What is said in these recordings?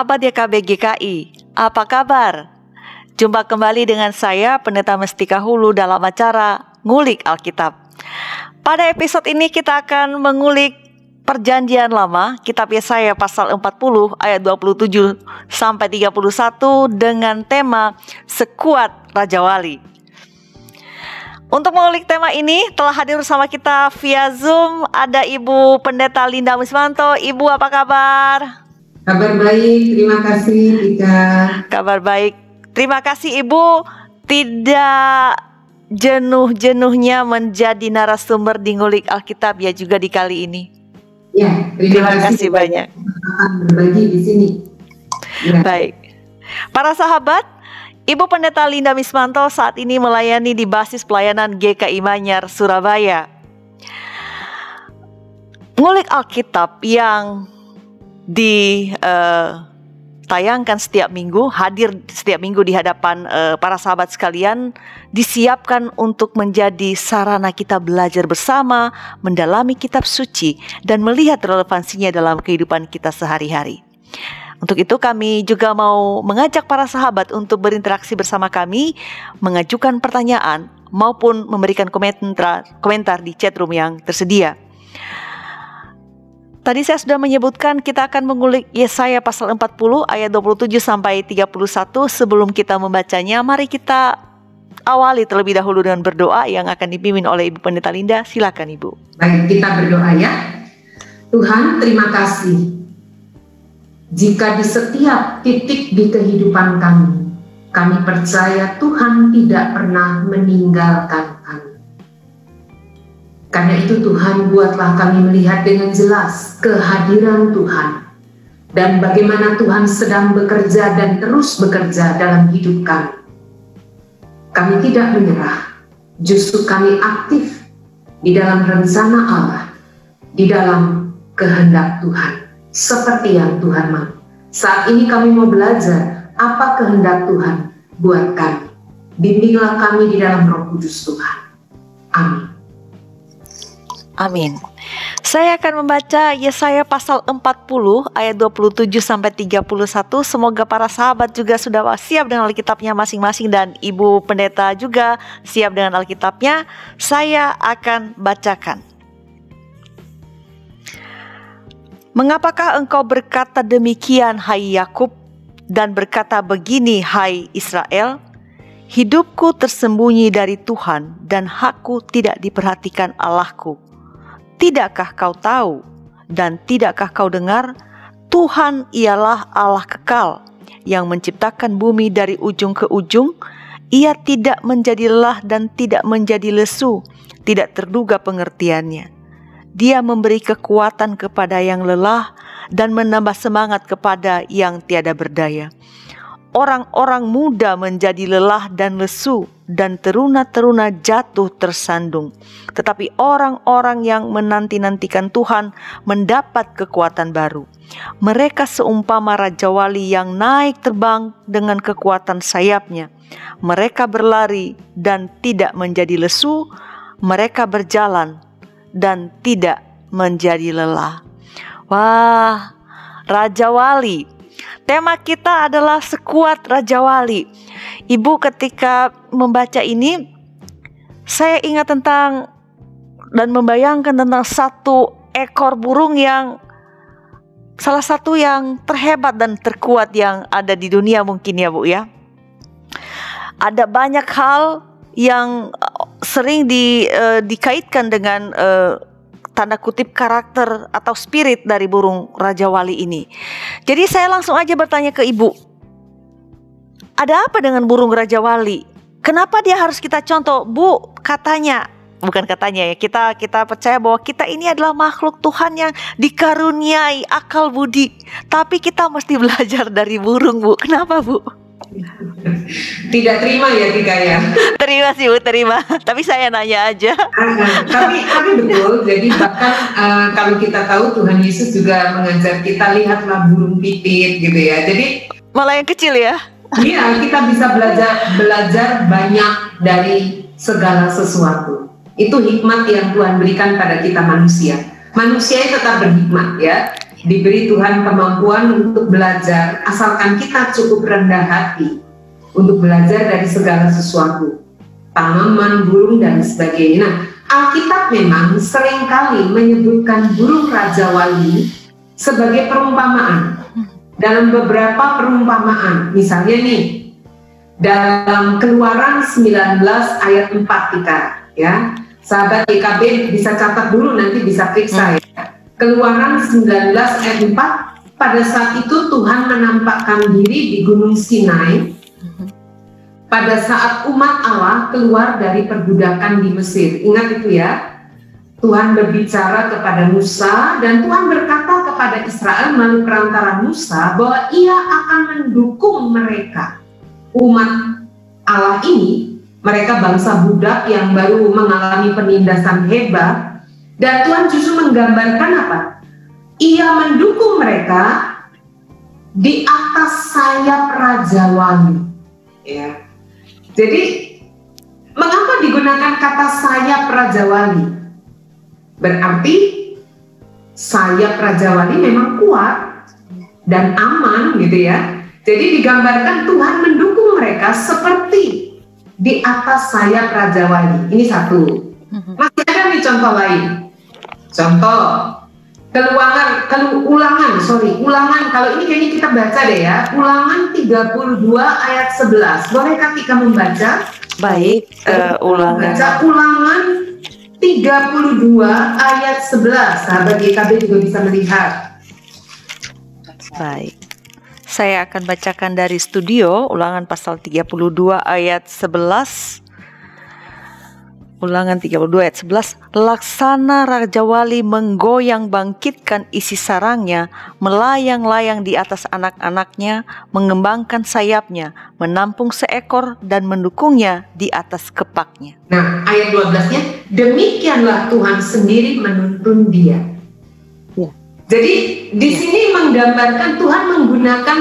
Sahabat YKB GKI, apa kabar? Jumpa kembali dengan saya Pendeta Mestika Hulu dalam acara Ngulik Alkitab. Pada episode ini kita akan mengulik Perjanjian Lama, kitab Yesaya pasal 40 ayat 27 sampai 31 dengan tema Sekuat Raja Wali. Untuk mengulik tema ini telah hadir bersama kita via Zoom ada Ibu Pendeta Linda Musmanto. Ibu apa kabar? Kabar baik, terima kasih Tika. Kabar baik. Terima kasih Ibu tidak jenuh-jenuhnya menjadi narasumber di ngulik Alkitab ya juga di kali ini. Ya, terima, terima kasih, kasih banyak. Akan berbagi di sini. Ya. Baik. Para sahabat, Ibu Pendeta Linda Mismanto saat ini melayani di basis pelayanan GKI Manyar, Surabaya. Ngulik Alkitab yang ditayangkan uh, setiap minggu, hadir setiap minggu di hadapan uh, para sahabat sekalian, disiapkan untuk menjadi sarana kita belajar bersama, mendalami kitab suci, dan melihat relevansinya dalam kehidupan kita sehari-hari. Untuk itu kami juga mau mengajak para sahabat untuk berinteraksi bersama kami, mengajukan pertanyaan maupun memberikan komentar komentar di chat room yang tersedia. Tadi saya sudah menyebutkan kita akan mengulik Yesaya pasal 40 ayat 27 sampai 31 sebelum kita membacanya mari kita awali terlebih dahulu dengan berdoa yang akan dipimpin oleh Ibu Pendeta Linda. Silakan Ibu. Baik, kita berdoa ya. Tuhan, terima kasih. Jika di setiap titik di kehidupan kami, kami percaya Tuhan tidak pernah meninggalkan. Karena itu Tuhan buatlah kami melihat dengan jelas kehadiran Tuhan dan bagaimana Tuhan sedang bekerja dan terus bekerja dalam hidup kami. Kami tidak menyerah, justru kami aktif di dalam rencana Allah, di dalam kehendak Tuhan, seperti yang Tuhan mau. Saat ini kami mau belajar apa kehendak Tuhan buat kami. Bimbinglah kami di dalam roh kudus Tuhan. Amin. Amin. Saya akan membaca Yesaya pasal 40 ayat 27 sampai 31. Semoga para sahabat juga sudah siap dengan Alkitabnya masing-masing dan Ibu Pendeta juga siap dengan Alkitabnya. Saya akan bacakan. Mengapakah engkau berkata demikian hai Yakub dan berkata begini hai Israel? Hidupku tersembunyi dari Tuhan dan hakku tidak diperhatikan Allahku. Tidakkah kau tahu dan tidakkah kau dengar Tuhan ialah Allah kekal yang menciptakan bumi dari ujung ke ujung. Ia tidak menjadi lelah dan tidak menjadi lesu tidak terduga pengertiannya. Dia memberi kekuatan kepada yang lelah dan menambah semangat kepada yang tiada berdaya orang-orang muda menjadi lelah dan lesu, dan teruna-teruna jatuh tersandung. Tetapi orang-orang yang menanti-nantikan Tuhan mendapat kekuatan baru. Mereka seumpama raja wali yang naik terbang dengan kekuatan sayapnya. Mereka berlari dan tidak menjadi lesu, mereka berjalan dan tidak menjadi lelah. Wah, Raja Wali Tema kita adalah sekuat Raja Wali. Ibu ketika membaca ini saya ingat tentang dan membayangkan tentang satu ekor burung yang salah satu yang terhebat dan terkuat yang ada di dunia mungkin ya Bu ya. Ada banyak hal yang sering di, uh, dikaitkan dengan uh, tanda kutip karakter atau spirit dari burung Raja Wali ini. Jadi saya langsung aja bertanya ke ibu, ada apa dengan burung Raja Wali? Kenapa dia harus kita contoh? Bu, katanya bukan katanya ya kita kita percaya bahwa kita ini adalah makhluk Tuhan yang dikaruniai akal budi tapi kita mesti belajar dari burung bu kenapa bu tidak terima ya Tika ya. Terima sih Bu, terima. Tapi saya nanya aja. Uh, tapi tapi betul. Jadi bahkan uh, kalau kita tahu Tuhan Yesus juga mengajar kita lihatlah burung pipit gitu ya. Jadi malah yang kecil ya. Iya, kita bisa belajar belajar banyak dari segala sesuatu. Itu hikmat yang Tuhan berikan pada kita manusia. Manusia tetap berhikmat ya. Diberi Tuhan kemampuan untuk belajar, asalkan kita cukup rendah hati untuk belajar dari segala sesuatu, tanaman, burung, dan sebagainya. Nah, Alkitab memang sering kali menyebutkan burung Raja Wali sebagai perumpamaan. Dalam beberapa perumpamaan, misalnya nih, dalam keluaran 19 ayat 4 kita, ya, sahabat YKB bisa catat dulu nanti bisa periksa ya Keluaran 19 ayat 4 pada saat itu Tuhan menampakkan diri di Gunung Sinai pada saat umat Allah keluar dari perbudakan di Mesir. Ingat itu ya. Tuhan berbicara kepada Musa dan Tuhan berkata kepada Israel melalui perantara Musa bahwa ia akan mendukung mereka. Umat Allah ini, mereka bangsa budak yang baru mengalami penindasan hebat, dan Tuhan justru menggambarkan apa? Ia mendukung mereka di atas sayap Raja Wali. Ya. Jadi mengapa digunakan kata sayap Raja Wali? Berarti sayap Raja Wali memang kuat dan aman gitu ya. Jadi digambarkan Tuhan mendukung mereka seperti di atas sayap Raja Wali. Ini satu. Mhm. Masih ada nih contoh lain. Contoh, keluangan, kelu, ulangan, sorry, ulangan, kalau ini kayaknya kita baca deh ya, ulangan 32 ayat 11. Bolehkah kita membaca? Baik, uh, ulangan. Baca ulangan 32 ayat 11. Sahabat YKB juga bisa melihat. Baik. Saya akan bacakan dari studio ulangan pasal 32 ayat 11 Ulangan 32 ayat 11 Laksana Raja Wali menggoyang bangkitkan isi sarangnya Melayang-layang di atas anak-anaknya Mengembangkan sayapnya Menampung seekor dan mendukungnya di atas kepaknya Nah ayat 12-nya Demikianlah Tuhan sendiri menuntun dia ya. Jadi di ya. sini menggambarkan Tuhan menggunakan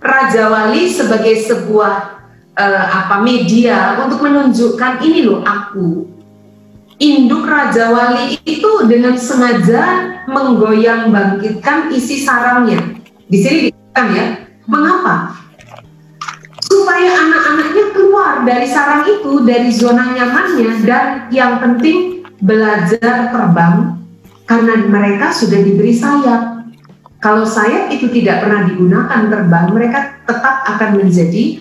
Raja Wali sebagai sebuah uh, apa media untuk menunjukkan ini loh aku induk Raja Wali itu dengan sengaja menggoyang bangkitkan isi sarangnya. Di sini dikatakan ya, mengapa? Supaya anak-anaknya keluar dari sarang itu, dari zona nyamannya, dan yang penting belajar terbang karena mereka sudah diberi sayap. Kalau sayap itu tidak pernah digunakan terbang, mereka tetap akan menjadi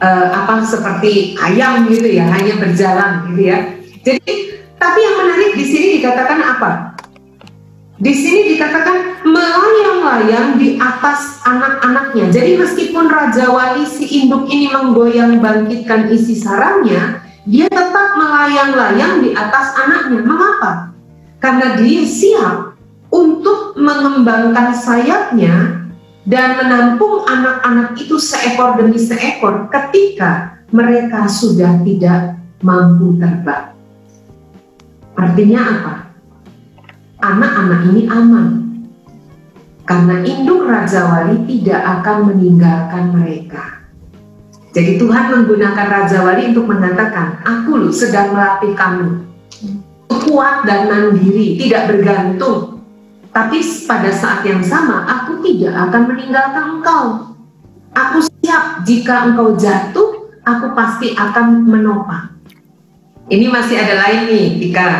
uh, apa seperti ayam gitu ya, hanya berjalan gitu ya. Jadi, tapi yang menarik di sini dikatakan apa? Di sini dikatakan melayang-layang di atas anak-anaknya. Jadi meskipun Raja Wali si induk ini menggoyang bangkitkan isi sarangnya, dia tetap melayang-layang di atas anaknya. Mengapa? Karena dia siap untuk mengembangkan sayapnya dan menampung anak-anak itu seekor demi seekor ketika mereka sudah tidak mampu terbang. Artinya apa? Anak-anak ini aman karena induk Raja Wali tidak akan meninggalkan mereka. Jadi Tuhan menggunakan Raja Wali untuk mengatakan, aku loh sedang melatih kamu kuat dan mandiri, tidak bergantung tapi pada saat yang sama, aku tidak akan meninggalkan engkau. Aku siap jika engkau jatuh, aku pasti akan menopang. Ini masih ada lain nih, Tika.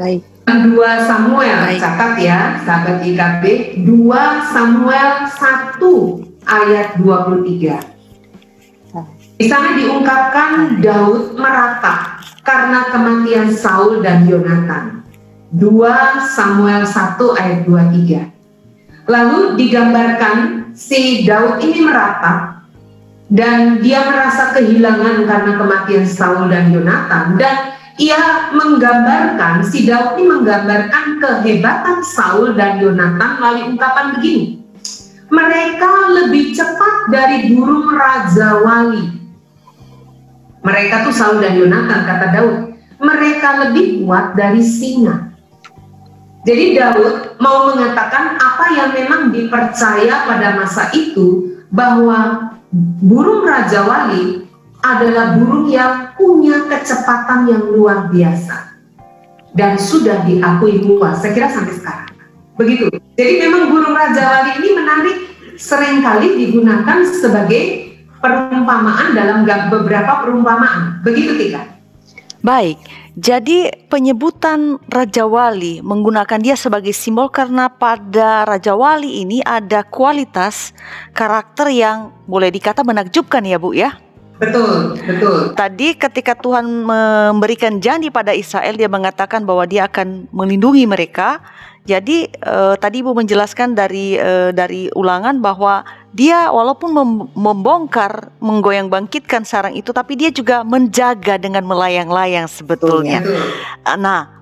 Baik. 2 Samuel, Baik. catat ya, sahabat IKB. 2 Samuel 1 ayat 23. Di sana diungkapkan Daud meratap karena kematian Saul dan Yonatan. 2 Samuel 1 ayat 23. Lalu digambarkan si Daud ini meratap dan dia merasa kehilangan karena kematian Saul dan Yonatan dan ia menggambarkan si Daud ini menggambarkan kehebatan Saul dan Yonatan melalui ungkapan begini. Mereka lebih cepat dari burung raja wali. Mereka tuh Saul dan Yonatan kata Daud. Mereka lebih kuat dari singa. Jadi Daud mau mengatakan apa yang memang dipercaya pada masa itu bahwa burung Raja Wali adalah burung yang punya kecepatan yang luar biasa dan sudah diakui luas. Saya kira sampai sekarang. Begitu. Jadi memang burung Raja Wali ini menarik sering kali digunakan sebagai perumpamaan dalam beberapa perumpamaan. Begitu Tika. Baik, jadi penyebutan Raja Wali menggunakan dia sebagai simbol karena pada Raja Wali ini ada kualitas karakter yang boleh dikata menakjubkan ya Bu ya. Betul, betul. Tadi ketika Tuhan memberikan janji pada Israel dia mengatakan bahwa dia akan melindungi mereka. Jadi uh, tadi Ibu menjelaskan dari uh, dari ulangan bahwa dia walaupun mem membongkar, menggoyang bangkitkan sarang itu tapi dia juga menjaga dengan melayang-layang sebetulnya. Betul. Nah,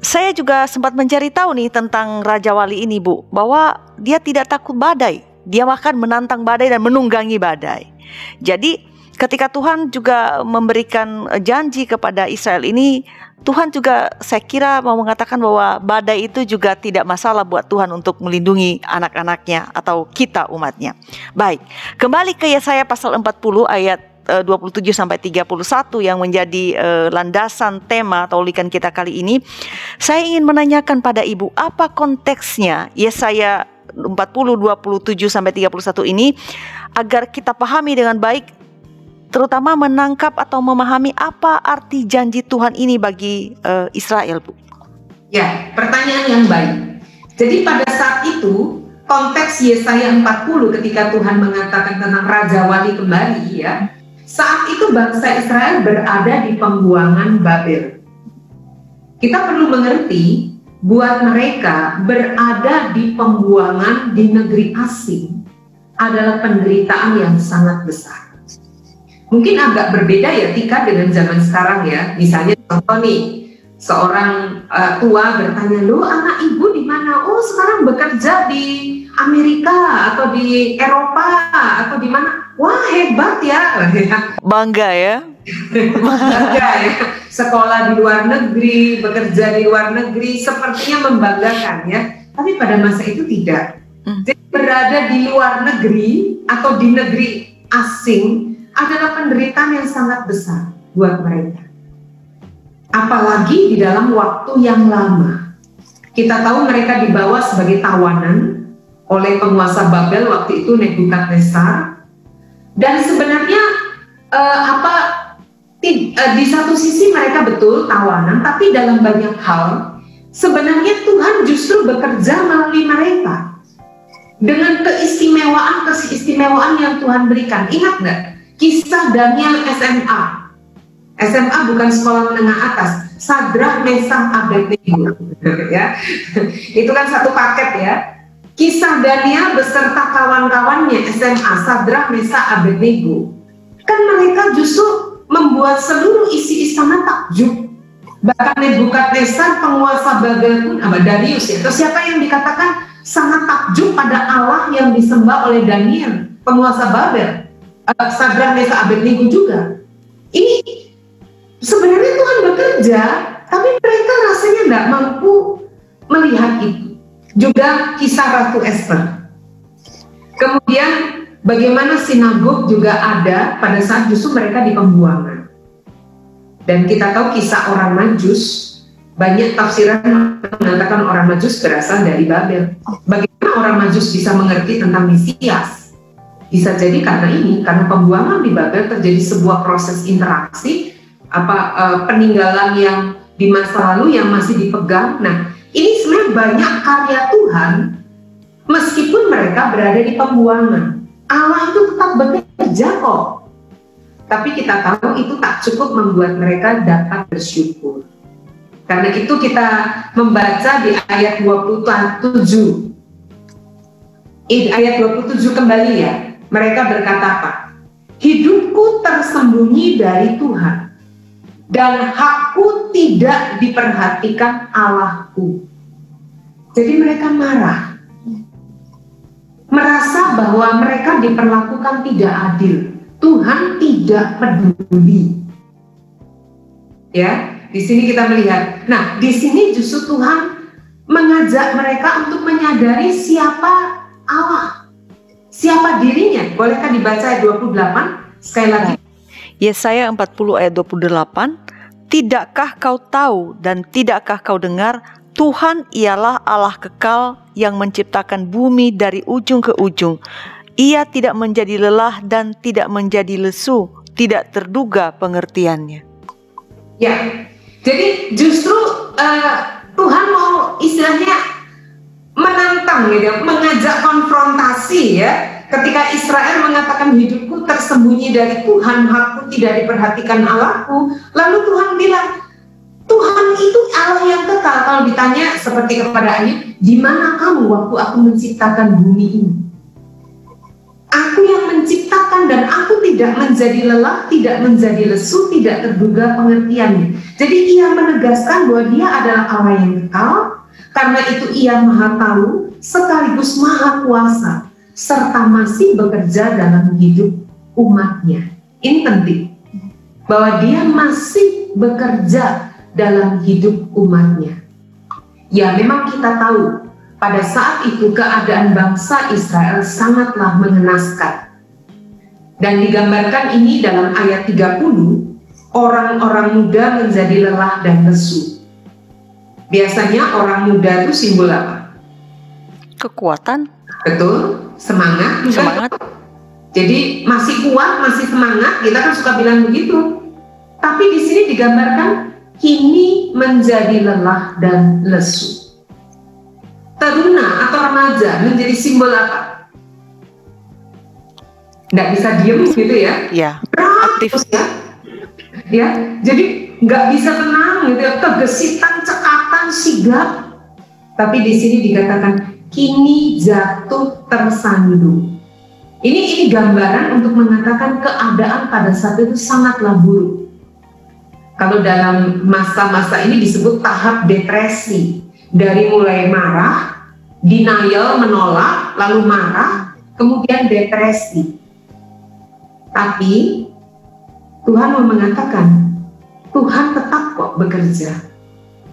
saya juga sempat mencari tahu nih tentang Raja Wali ini, Bu, bahwa dia tidak takut badai. Dia bahkan menantang badai dan menunggangi badai. Jadi ketika Tuhan juga memberikan eh, janji kepada Israel ini, Tuhan juga saya kira mau mengatakan bahwa badai itu juga tidak masalah buat Tuhan untuk melindungi anak-anaknya atau kita umatnya. Baik, kembali ke Yesaya pasal 40 ayat 27 eh, sampai 31 yang menjadi uh, landasan tema atau likan kita kali ini. Saya ingin menanyakan pada Ibu, apa konteksnya Yesaya 40 27 sampai 31 ini agar kita pahami dengan baik terutama menangkap atau memahami apa arti janji Tuhan ini bagi uh, Israel, Bu? Ya, pertanyaan yang baik. Jadi pada saat itu konteks Yesaya 40 ketika Tuhan mengatakan tentang Raja Wali kembali ya, saat itu bangsa Israel berada di pembuangan Babel. Kita perlu mengerti buat mereka berada di pembuangan di negeri asing adalah penderitaan yang sangat besar. Mungkin agak berbeda ya Tika dengan zaman sekarang ya. Misalnya contoh nih, seorang uh, tua bertanya, "Lo anak ibu di mana?" "Oh, sekarang bekerja di Amerika atau di Eropa atau di mana?" "Wah, hebat ya." Bangga ya. Bangga ya. Sekolah di luar negeri, bekerja di luar negeri, sepertinya membanggakan ya. Tapi pada masa itu tidak. Hmm. Jadi berada di luar negeri atau di negeri asing adalah penderitaan yang sangat besar buat mereka. Apalagi di dalam waktu yang lama. Kita tahu mereka dibawa sebagai tawanan oleh penguasa Babel waktu itu Nebukadnezar. Dan sebenarnya eh, apa di, eh, di satu sisi mereka betul tawanan, tapi dalam banyak hal sebenarnya Tuhan justru bekerja melalui mereka dengan keistimewaan keistimewaan yang Tuhan berikan. Ingat nggak? Kisah Daniel SMA. SMA bukan sekolah menengah atas. Sadrah Mesah Abednego. ya. Itu kan satu paket ya. Kisah Daniel beserta kawan-kawannya SMA Sadrah Mesah Abednego. Kan mereka justru membuat seluruh isi istana takjub. Bahkan Nebukadnezar penguasa Babel pun apa Darius ya. Terus siapa yang dikatakan sangat takjub pada Allah yang disembah oleh Daniel, penguasa Babel uh, Sadrak Mesa Abednego juga. Ini sebenarnya Tuhan bekerja, tapi mereka rasanya tidak mampu melihat itu. Juga kisah Ratu Esther. Kemudian bagaimana sinagog juga ada pada saat justru mereka di pembuangan. Dan kita tahu kisah orang Majus, banyak tafsiran mengatakan orang Majus berasal dari Babel. Bagaimana orang Majus bisa mengerti tentang Mesias? Bisa jadi karena ini, karena pembuangan di Babel terjadi sebuah proses interaksi, apa uh, peninggalan yang di masa lalu yang masih dipegang. Nah, ini sebenarnya banyak karya Tuhan meskipun mereka berada di pembuangan. Allah itu tetap bekerja kok. Tapi kita tahu itu tak cukup membuat mereka dapat bersyukur. Karena itu kita membaca di ayat 27. Ayat 27 kembali ya. Mereka berkata apa? Hidupku tersembunyi dari Tuhan dan hakku tidak diperhatikan Allahku. Jadi mereka marah. Merasa bahwa mereka diperlakukan tidak adil. Tuhan tidak peduli. Ya, di sini kita melihat. Nah, di sini justru Tuhan mengajak mereka untuk menyadari siapa Allah siapa dirinya? Bolehkah dibaca ayat 28 sekali lagi? Yesaya 40 ayat 28 Tidakkah kau tahu dan tidakkah kau dengar Tuhan ialah Allah kekal yang menciptakan bumi dari ujung ke ujung. Ia tidak menjadi lelah dan tidak menjadi lesu, tidak terduga pengertiannya. Ya, jadi justru uh, Tuhan mau istilahnya menantang gitu, mengajak konfrontasi ya. Ketika Israel mengatakan hidupku tersembunyi dari Tuhan, hakku tidak diperhatikan Allahku, lalu Tuhan bilang, Tuhan itu Allah yang kekal. Kalau ditanya seperti kepada Ayub, di mana kamu waktu aku menciptakan bumi ini? Aku yang menciptakan dan aku tidak menjadi lelah, tidak menjadi lesu, tidak terduga pengertiannya. Jadi ia menegaskan bahwa dia adalah Allah yang kekal, karena itu ia maha tahu sekaligus maha kuasa, serta masih bekerja dalam hidup umatnya. Ini penting, bahwa dia masih bekerja dalam hidup umatnya. Ya memang kita tahu pada saat itu keadaan bangsa Israel sangatlah mengenaskan. Dan digambarkan ini dalam ayat 30, orang-orang muda menjadi lelah dan lesu. Biasanya orang muda itu simbol apa? Kekuatan. Betul, semangat. Semangat. Jadi masih kuat, masih semangat, kita kan suka bilang begitu. Tapi di sini digambarkan kini menjadi lelah dan lesu. Teruna atau remaja menjadi simbol apa? Nggak bisa diem gitu ya? Iya. Aktif ya. Ya, jadi nggak bisa tenang gitu ya, kegesitan, cekatan, sigap. Tapi di sini dikatakan kini jatuh tersandung. Ini ini gambaran untuk mengatakan keadaan pada saat itu sangatlah buruk kalau dalam masa-masa ini disebut tahap depresi. Dari mulai marah, denial, menolak, lalu marah, kemudian depresi. Tapi Tuhan mau mengatakan, Tuhan tetap kok bekerja.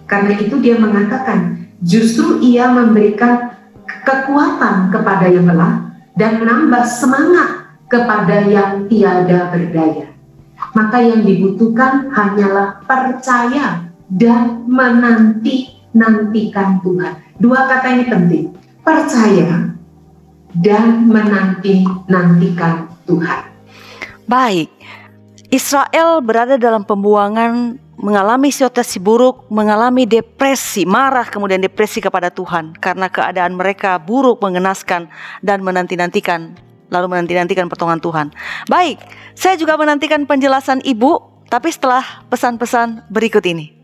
Karena itu dia mengatakan, justru ia memberikan kekuatan kepada yang lelah dan menambah semangat kepada yang tiada berdaya maka yang dibutuhkan hanyalah percaya dan menanti-nantikan Tuhan. Dua kata ini penting. Percaya dan menanti-nantikan Tuhan. Baik. Israel berada dalam pembuangan mengalami situasi buruk, mengalami depresi, marah kemudian depresi kepada Tuhan karena keadaan mereka buruk, mengenaskan dan menanti-nantikan lalu menanti-nantikan pertolongan Tuhan. Baik, saya juga menantikan penjelasan Ibu, tapi setelah pesan-pesan berikut ini.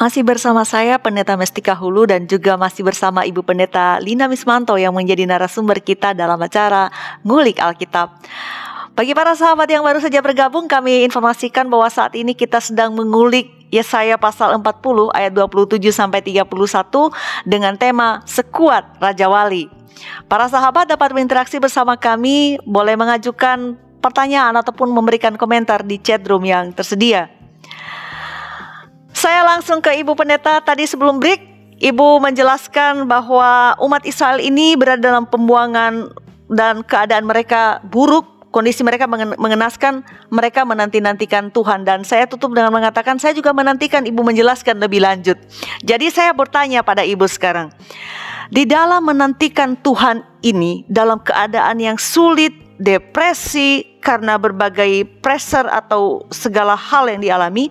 Masih bersama saya Pendeta Mestika Hulu dan juga masih bersama Ibu Pendeta Lina Mismanto yang menjadi narasumber kita dalam acara Ngulik Alkitab. Bagi para sahabat yang baru saja bergabung, kami informasikan bahwa saat ini kita sedang mengulik Yesaya pasal 40 ayat 27 sampai 31 dengan tema Sekuat Raja Wali. Para sahabat dapat berinteraksi bersama kami, boleh mengajukan pertanyaan ataupun memberikan komentar di chat room yang tersedia. Saya langsung ke Ibu Pendeta tadi sebelum break. Ibu menjelaskan bahwa umat Israel ini berada dalam pembuangan dan keadaan mereka buruk kondisi mereka mengenaskan, mereka menanti-nantikan Tuhan dan saya tutup dengan mengatakan saya juga menantikan Ibu menjelaskan lebih lanjut. Jadi saya bertanya pada Ibu sekarang, di dalam menantikan Tuhan ini dalam keadaan yang sulit, depresi karena berbagai pressure atau segala hal yang dialami,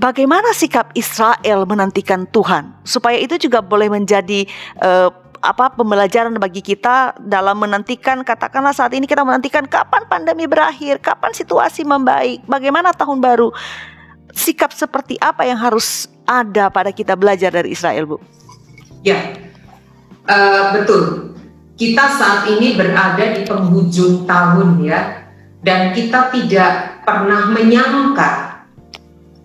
bagaimana sikap Israel menantikan Tuhan supaya itu juga boleh menjadi uh, apa pembelajaran bagi kita dalam menantikan katakanlah saat ini kita menantikan kapan pandemi berakhir, kapan situasi membaik, bagaimana tahun baru. Sikap seperti apa yang harus ada pada kita belajar dari Israel, Bu? Ya, uh, betul. Kita saat ini berada di penghujung tahun ya, dan kita tidak pernah menyangka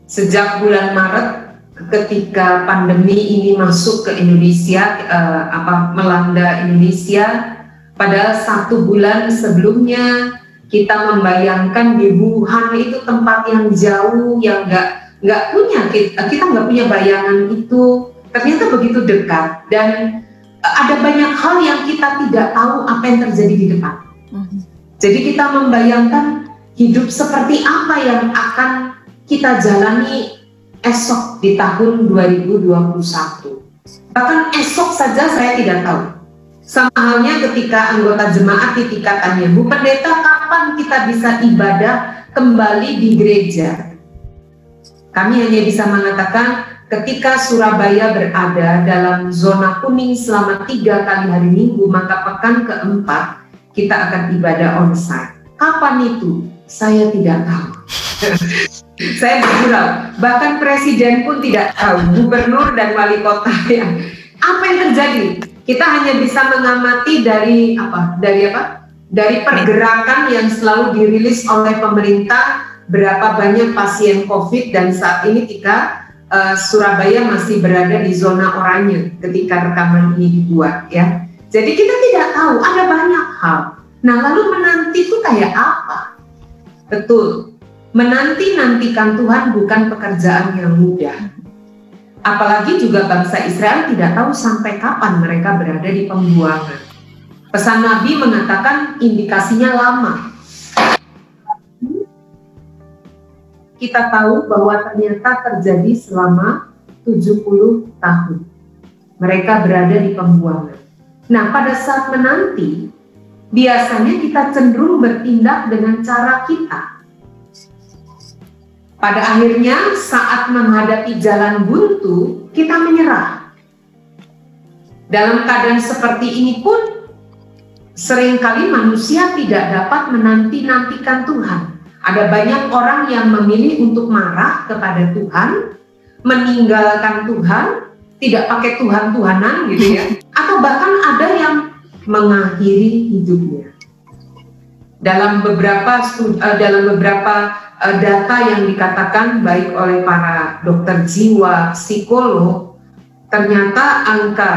sejak bulan Maret ketika pandemi ini masuk ke Indonesia uh, apa melanda Indonesia pada satu bulan sebelumnya kita membayangkan di Wuhan itu tempat yang jauh yang nggak nggak punya kita kita nggak punya bayangan itu ternyata begitu dekat dan ada banyak hal yang kita tidak tahu apa yang terjadi di depan. Mm-hmm. Jadi kita membayangkan hidup seperti apa yang akan kita jalani esok di tahun 2021. Bahkan esok saja saya tidak tahu. Sama halnya ketika anggota jemaat ditikatannya, Bu Pendeta, kapan kita bisa ibadah kembali di gereja? Kami hanya bisa mengatakan ketika Surabaya berada dalam zona kuning selama tiga kali hari minggu, maka pekan keempat kita akan ibadah onsite. Kapan itu? Saya tidak tahu. Saya bergurau, bahkan presiden pun tidak tahu, gubernur dan wali kota ya. Apa yang terjadi? Kita hanya bisa mengamati dari apa? Dari apa? Dari pergerakan yang selalu dirilis oleh pemerintah berapa banyak pasien COVID dan saat ini ketika uh, Surabaya masih berada di zona oranye ketika rekaman ini dibuat ya. Jadi kita tidak tahu ada banyak hal. Nah lalu menanti itu kayak apa? Betul, Menanti-nantikan Tuhan bukan pekerjaan yang mudah. Apalagi juga bangsa Israel tidak tahu sampai kapan mereka berada di pembuangan. Pesan Nabi mengatakan indikasinya lama. Kita tahu bahwa ternyata terjadi selama 70 tahun. Mereka berada di pembuangan. Nah, pada saat menanti, biasanya kita cenderung bertindak dengan cara kita pada akhirnya saat menghadapi jalan buntu, kita menyerah. Dalam keadaan seperti ini pun, sering kali manusia tidak dapat menanti-nantikan Tuhan. Ada banyak orang yang memilih untuk marah kepada Tuhan, meninggalkan Tuhan, tidak pakai Tuhan-Tuhanan gitu ya. Atau bahkan ada yang mengakhiri hidupnya. Dalam beberapa uh, dalam beberapa uh, data yang dikatakan baik oleh para dokter jiwa, psikolog, ternyata angka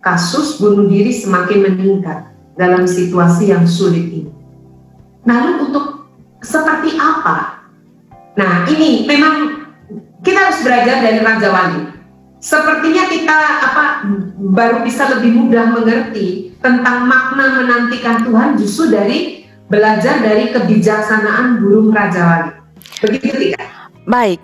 kasus bunuh diri semakin meningkat dalam situasi yang sulit ini. Lalu untuk seperti apa? Nah ini memang kita harus belajar dari Raja Wali. Sepertinya kita apa baru bisa lebih mudah mengerti tentang makna menantikan Tuhan justru dari belajar dari kebijaksanaan burung Raja Wali. Begitu tidak? Baik.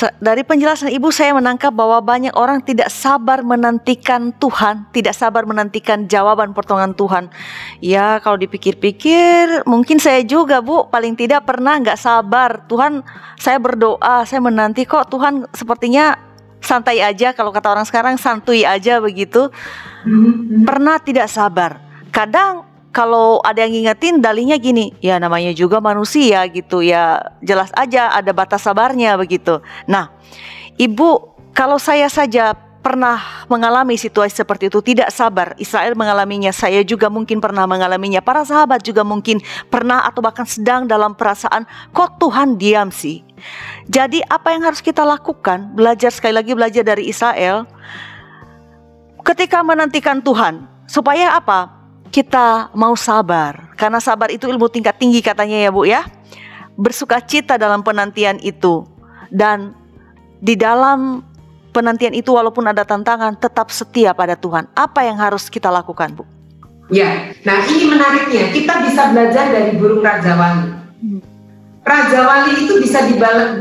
Dari penjelasan Ibu saya menangkap bahwa banyak orang tidak sabar menantikan Tuhan, tidak sabar menantikan jawaban pertolongan Tuhan. Ya kalau dipikir-pikir mungkin saya juga Bu paling tidak pernah nggak sabar. Tuhan saya berdoa, saya menanti kok Tuhan sepertinya santai aja kalau kata orang sekarang santuy aja begitu. Mm-hmm. Pernah tidak sabar. Kadang kalau ada yang ngingetin dalinya gini, ya namanya juga manusia gitu ya, jelas aja ada batas sabarnya begitu. Nah, Ibu, kalau saya saja pernah mengalami situasi seperti itu tidak sabar Israel mengalaminya saya juga mungkin pernah mengalaminya para sahabat juga mungkin pernah atau bahkan sedang dalam perasaan kok Tuhan diam sih? Jadi apa yang harus kita lakukan? Belajar sekali lagi belajar dari Israel. Ketika menantikan Tuhan supaya apa kita mau sabar, karena sabar itu ilmu tingkat tinggi katanya ya Bu ya. Bersuka cita dalam penantian itu dan di dalam penantian itu walaupun ada tantangan tetap setia pada Tuhan. Apa yang harus kita lakukan, Bu? Ya, nah ini menariknya. Kita bisa belajar dari burung Raja Wali. Raja Wali itu bisa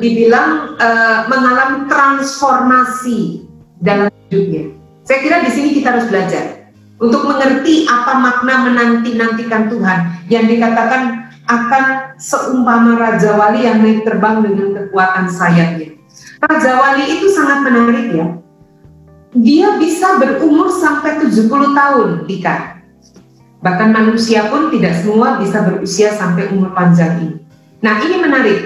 dibilang uh, mengalami transformasi dalam hidupnya. Saya kira di sini kita harus belajar untuk mengerti apa makna menanti-nantikan Tuhan yang dikatakan akan seumpama Raja Wali yang naik terbang dengan kekuatan sayapnya. Raja Wali itu sangat menarik ya. Dia bisa berumur sampai 70 tahun, Dika. Bahkan manusia pun tidak semua bisa berusia sampai umur panjang ini. Nah ini menarik.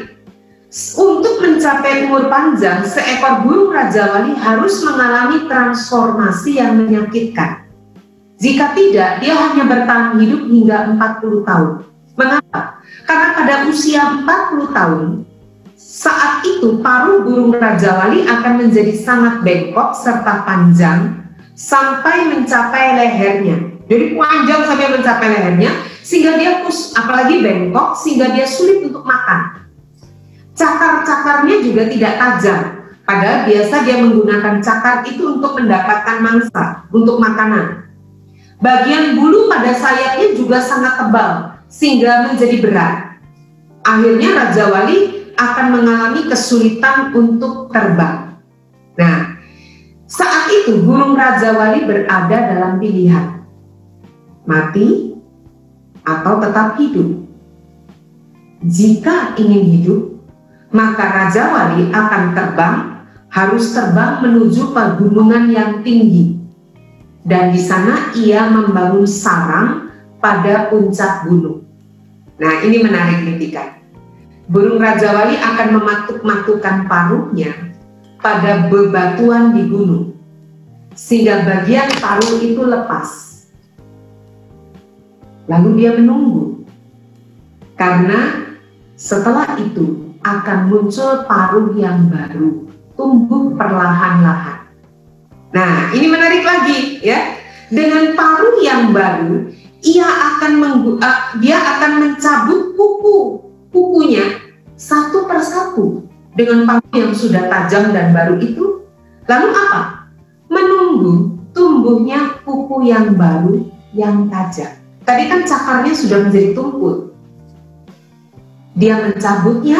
Untuk mencapai umur panjang, seekor burung Raja Wali harus mengalami transformasi yang menyakitkan. Jika tidak, dia hanya bertahan hidup hingga 40 tahun. Mengapa? Karena pada usia 40 tahun, saat itu paruh burung Raja Wali akan menjadi sangat bengkok serta panjang sampai mencapai lehernya. Jadi panjang sampai mencapai lehernya sehingga dia pus, apalagi bengkok sehingga dia sulit untuk makan. Cakar-cakarnya juga tidak tajam. Padahal biasa dia menggunakan cakar itu untuk mendapatkan mangsa, untuk makanan. Bagian bulu pada sayapnya juga sangat tebal sehingga menjadi berat. Akhirnya Raja Wali akan mengalami kesulitan untuk terbang. Nah, saat itu burung Raja Wali berada dalam pilihan mati atau tetap hidup. Jika ingin hidup, maka Raja Wali akan terbang, harus terbang menuju pegunungan yang tinggi. Dan di sana ia membangun sarang pada puncak gunung. Nah, ini menarik ketika burung Raja Wali akan mematuk-matukkan paruhnya pada bebatuan di gunung, sehingga bagian paruh itu lepas. Lalu dia menunggu, karena setelah itu akan muncul paruh yang baru, tumbuh perlahan-lahan. Nah, ini menarik lagi ya. Dengan paruh yang baru, ia akan menggu, uh, dia akan mencabut kuku kukunya satu persatu dengan paku yang sudah tajam dan baru itu. Lalu apa? Menunggu tumbuhnya kuku yang baru yang tajam. Tadi kan cakarnya sudah menjadi tumpul. Dia mencabutnya,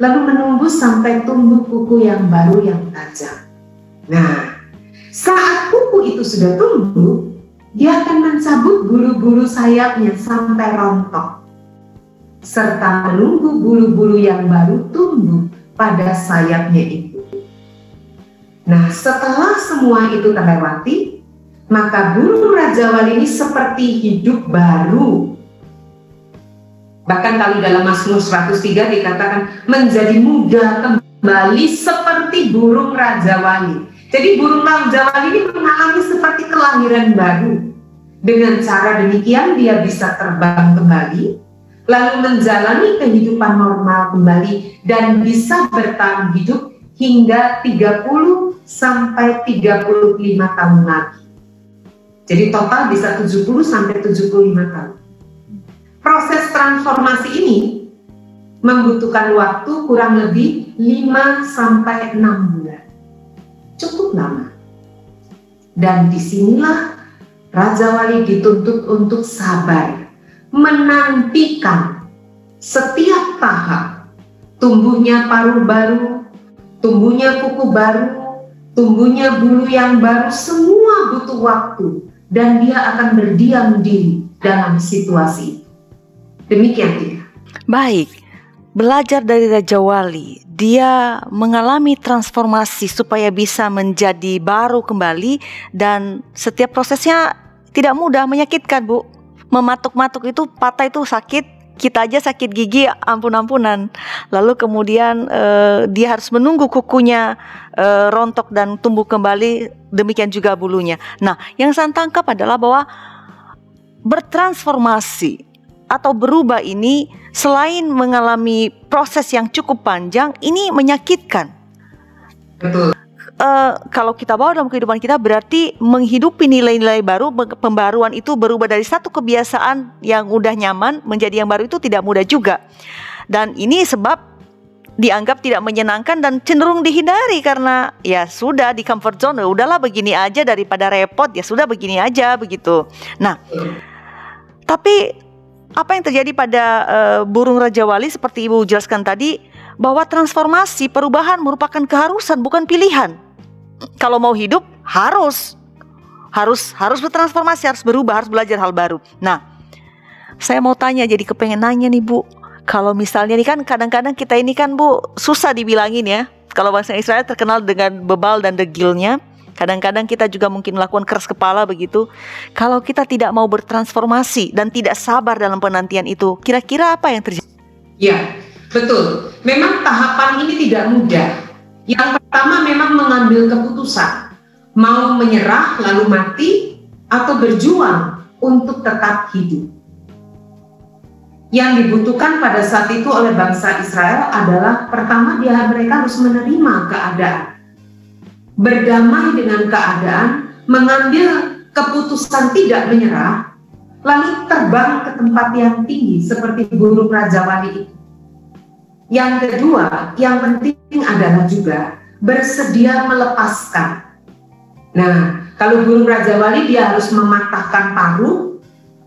lalu menunggu sampai tumbuh kuku yang baru yang tajam. Nah, saat kuku itu sudah tumbuh, dia akan mencabut bulu-bulu sayapnya sampai rontok serta menunggu bulu-bulu yang baru tumbuh pada sayapnya itu. Nah, setelah semua itu terlewati, maka burung Raja Wali ini seperti hidup baru. Bahkan kalau dalam Mazmur 103 dikatakan menjadi muda kembali seperti burung Raja Wali. Jadi burung Wali ini mengalami seperti kelahiran baru. Dengan cara demikian dia bisa terbang kembali, lalu menjalani kehidupan normal kembali dan bisa bertahan hidup hingga 30 sampai 35 tahun lagi. Jadi total bisa 70 sampai 75 tahun. Proses transformasi ini membutuhkan waktu kurang lebih 5 sampai 6 bulan. Cukup lama. Dan di sinilah Raja Wali dituntut untuk sabar menantikan setiap tahap tumbuhnya paruh baru, tumbuhnya kuku baru, tumbuhnya bulu yang baru, semua butuh waktu dan dia akan berdiam diri dalam situasi itu. Demikian dia. Baik, belajar dari Raja Wali, dia mengalami transformasi supaya bisa menjadi baru kembali dan setiap prosesnya tidak mudah, menyakitkan, Bu mematuk-matuk itu patah itu sakit kita aja sakit gigi ampun-ampunan. Lalu kemudian uh, dia harus menunggu kukunya uh, rontok dan tumbuh kembali, demikian juga bulunya. Nah, yang saya tangkap adalah bahwa bertransformasi atau berubah ini selain mengalami proses yang cukup panjang, ini menyakitkan. Betul. uh, kalau kita bawa dalam kehidupan kita berarti menghidupi nilai-nilai baru, pembaruan itu berubah dari satu kebiasaan yang udah nyaman menjadi yang baru itu tidak mudah juga. Dan ini sebab dianggap tidak menyenangkan dan cenderung dihindari karena ya sudah di comfort zone, ya udahlah begini aja daripada repot, ya sudah begini aja begitu. Nah, tapi apa yang terjadi pada uh, burung Raja Wali seperti Ibu jelaskan tadi bahwa transformasi perubahan merupakan keharusan bukan pilihan. Kalau mau hidup harus harus harus bertransformasi, harus berubah, harus belajar hal baru. Nah, saya mau tanya jadi kepengen nanya nih Bu, kalau misalnya nih kan kadang-kadang kita ini kan Bu susah dibilangin ya. Kalau bangsa Israel terkenal dengan bebal dan degilnya, kadang-kadang kita juga mungkin melakukan keras kepala begitu. Kalau kita tidak mau bertransformasi dan tidak sabar dalam penantian itu, kira-kira apa yang terjadi? Ya, betul. Memang tahapan ini tidak mudah. Yang pertama memang mengambil keputusan, mau menyerah lalu mati atau berjuang untuk tetap hidup. Yang dibutuhkan pada saat itu oleh bangsa Israel adalah pertama dia mereka harus menerima keadaan. Berdamai dengan keadaan, mengambil keputusan tidak menyerah, lalu terbang ke tempat yang tinggi seperti burung Raja Wali itu. Yang kedua, yang penting adalah juga bersedia melepaskan. Nah, kalau burung Raja Wali dia harus mematahkan paruh,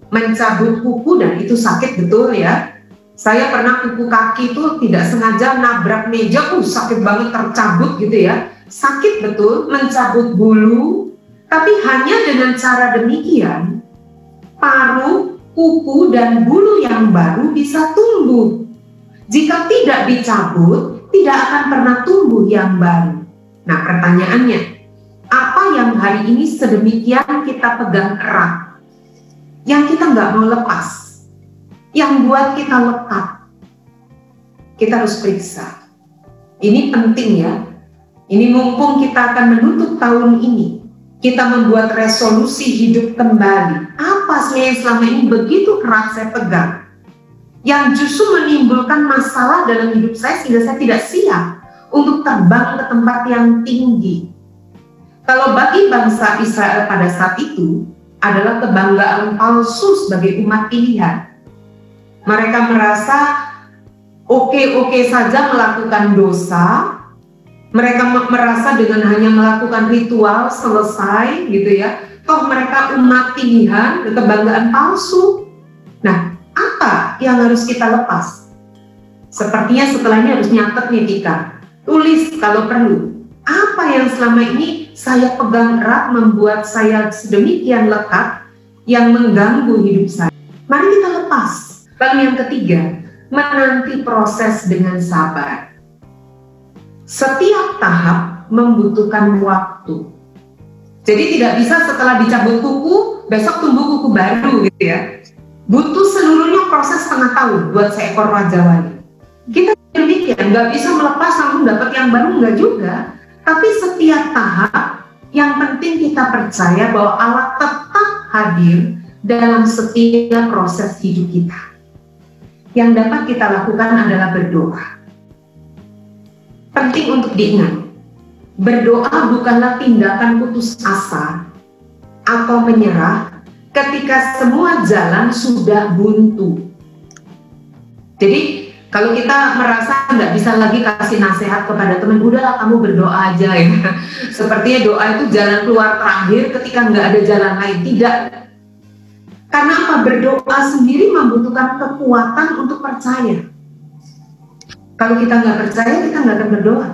mencabut kuku dan itu sakit betul ya. Saya pernah kuku kaki itu tidak sengaja nabrak meja, uh sakit banget tercabut gitu ya. Sakit betul, mencabut bulu, tapi hanya dengan cara demikian paru, kuku dan bulu yang baru bisa tumbuh. Jika tidak dicabut, tidak akan pernah tumbuh yang baru. Nah, pertanyaannya, apa yang hari ini sedemikian kita pegang erat yang kita nggak mau lepas, yang buat kita lekat. Kita harus periksa. Ini penting ya. Ini mumpung kita akan menutup tahun ini, kita membuat resolusi hidup kembali. Apa sih yang selama ini begitu keras saya pegang? Yang justru menimbulkan masalah dalam hidup saya sehingga saya tidak siap untuk terbang ke tempat yang tinggi. Kalau bagi bangsa Israel pada saat itu, adalah kebanggaan palsu sebagai umat pilihan. Mereka merasa oke-oke saja melakukan dosa, mereka merasa dengan hanya melakukan ritual selesai gitu ya. Toh mereka umat pilihan, kebanggaan palsu. Nah, apa yang harus kita lepas? Sepertinya setelah ini harus nyatet nih Tika. Tulis kalau perlu. Apa yang selama ini saya pegang erat membuat saya sedemikian lekat yang mengganggu hidup saya. Mari kita lepas. Lalu yang ketiga, menanti proses dengan sabar. Setiap tahap membutuhkan waktu. Jadi tidak bisa setelah dicabut kuku, besok tumbuh kuku baru gitu ya. Butuh seluruhnya proses setengah tahun buat seekor raja wali. Kita demikian, nggak bisa melepas langsung dapat yang baru, nggak juga tapi setiap tahap yang penting kita percaya bahwa Allah tetap hadir dalam setiap proses hidup kita. Yang dapat kita lakukan adalah berdoa. Penting untuk diingat, berdoa bukanlah tindakan putus asa atau menyerah ketika semua jalan sudah buntu. Jadi kalau kita merasa nggak bisa lagi kasih nasihat kepada teman, udahlah kamu berdoa aja ya. Sepertinya doa itu jalan keluar terakhir ketika nggak ada jalan lain. Tidak. Karena apa? Berdoa sendiri membutuhkan kekuatan untuk percaya. Kalau kita nggak percaya, kita nggak akan berdoa.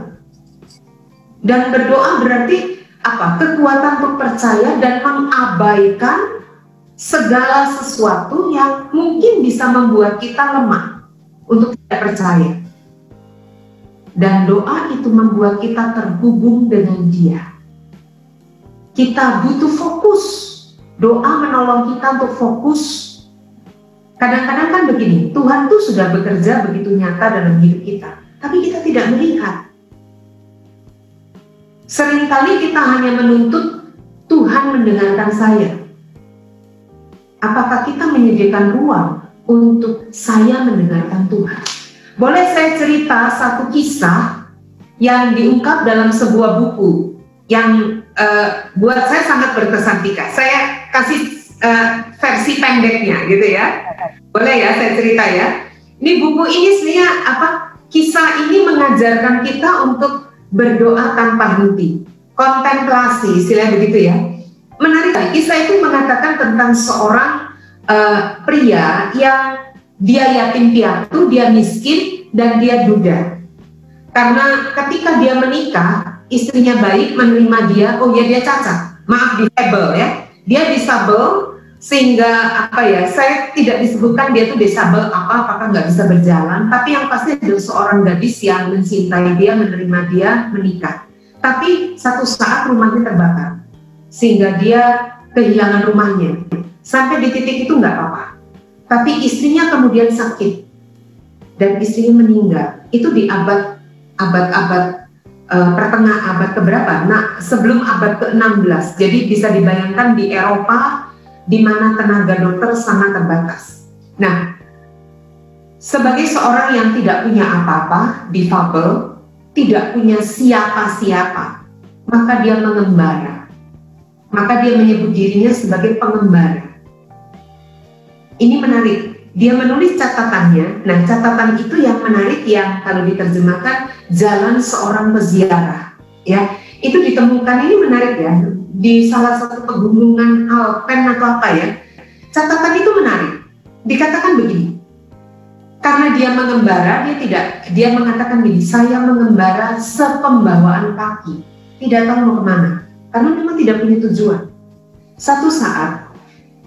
Dan berdoa berarti apa? Kekuatan untuk percaya dan mengabaikan segala sesuatu yang mungkin bisa membuat kita lemah untuk tidak percaya. Dan doa itu membuat kita terhubung dengan Dia. Kita butuh fokus. Doa menolong kita untuk fokus. Kadang-kadang kan begini, Tuhan tuh sudah bekerja begitu nyata dalam hidup kita, tapi kita tidak melihat. Seringkali kita hanya menuntut Tuhan mendengarkan saya. Apakah kita menyediakan ruang untuk saya mendengarkan Tuhan. Boleh saya cerita satu kisah yang diungkap dalam sebuah buku yang uh, buat saya sangat berkesan Tika. Saya kasih uh, versi pendeknya gitu ya. Boleh ya saya cerita ya. Ini buku ini sebenarnya apa? Kisah ini mengajarkan kita untuk berdoa tanpa henti. Kontemplasi, istilah begitu ya. Menarik, kisah itu mengatakan tentang seorang uh, pria yang dia yatim piatu, dia miskin, dan dia duda. Karena ketika dia menikah, istrinya baik menerima dia, oh ya dia cacat, maaf disable ya, dia disable sehingga apa ya, saya tidak disebutkan dia tuh disable apa, apakah nggak bisa berjalan, tapi yang pasti ada seorang gadis yang mencintai dia, menerima dia, menikah. Tapi satu saat rumahnya terbakar, sehingga dia kehilangan rumahnya. Sampai di titik itu nggak apa-apa. Tapi istrinya kemudian sakit dan istrinya meninggal. Itu di abad abad-abad uh, pertengahan abad keberapa? Nah, sebelum abad ke-16. Jadi bisa dibayangkan di Eropa di mana tenaga dokter sangat terbatas. Nah, sebagai seorang yang tidak punya apa-apa, difabel, tidak punya siapa-siapa, maka dia mengembara. Maka dia menyebut dirinya sebagai pengembara. Ini menarik. Dia menulis catatannya. Nah, catatan itu yang menarik yang kalau diterjemahkan jalan seorang peziarah ya itu ditemukan ini menarik ya di salah satu pegunungan Alpen atau apa ya catatan itu menarik. Dikatakan begini karena dia mengembara dia tidak dia mengatakan begini saya mengembara sepembawaan kaki tidak tahu mau ke mana karena memang tidak punya tujuan. Satu saat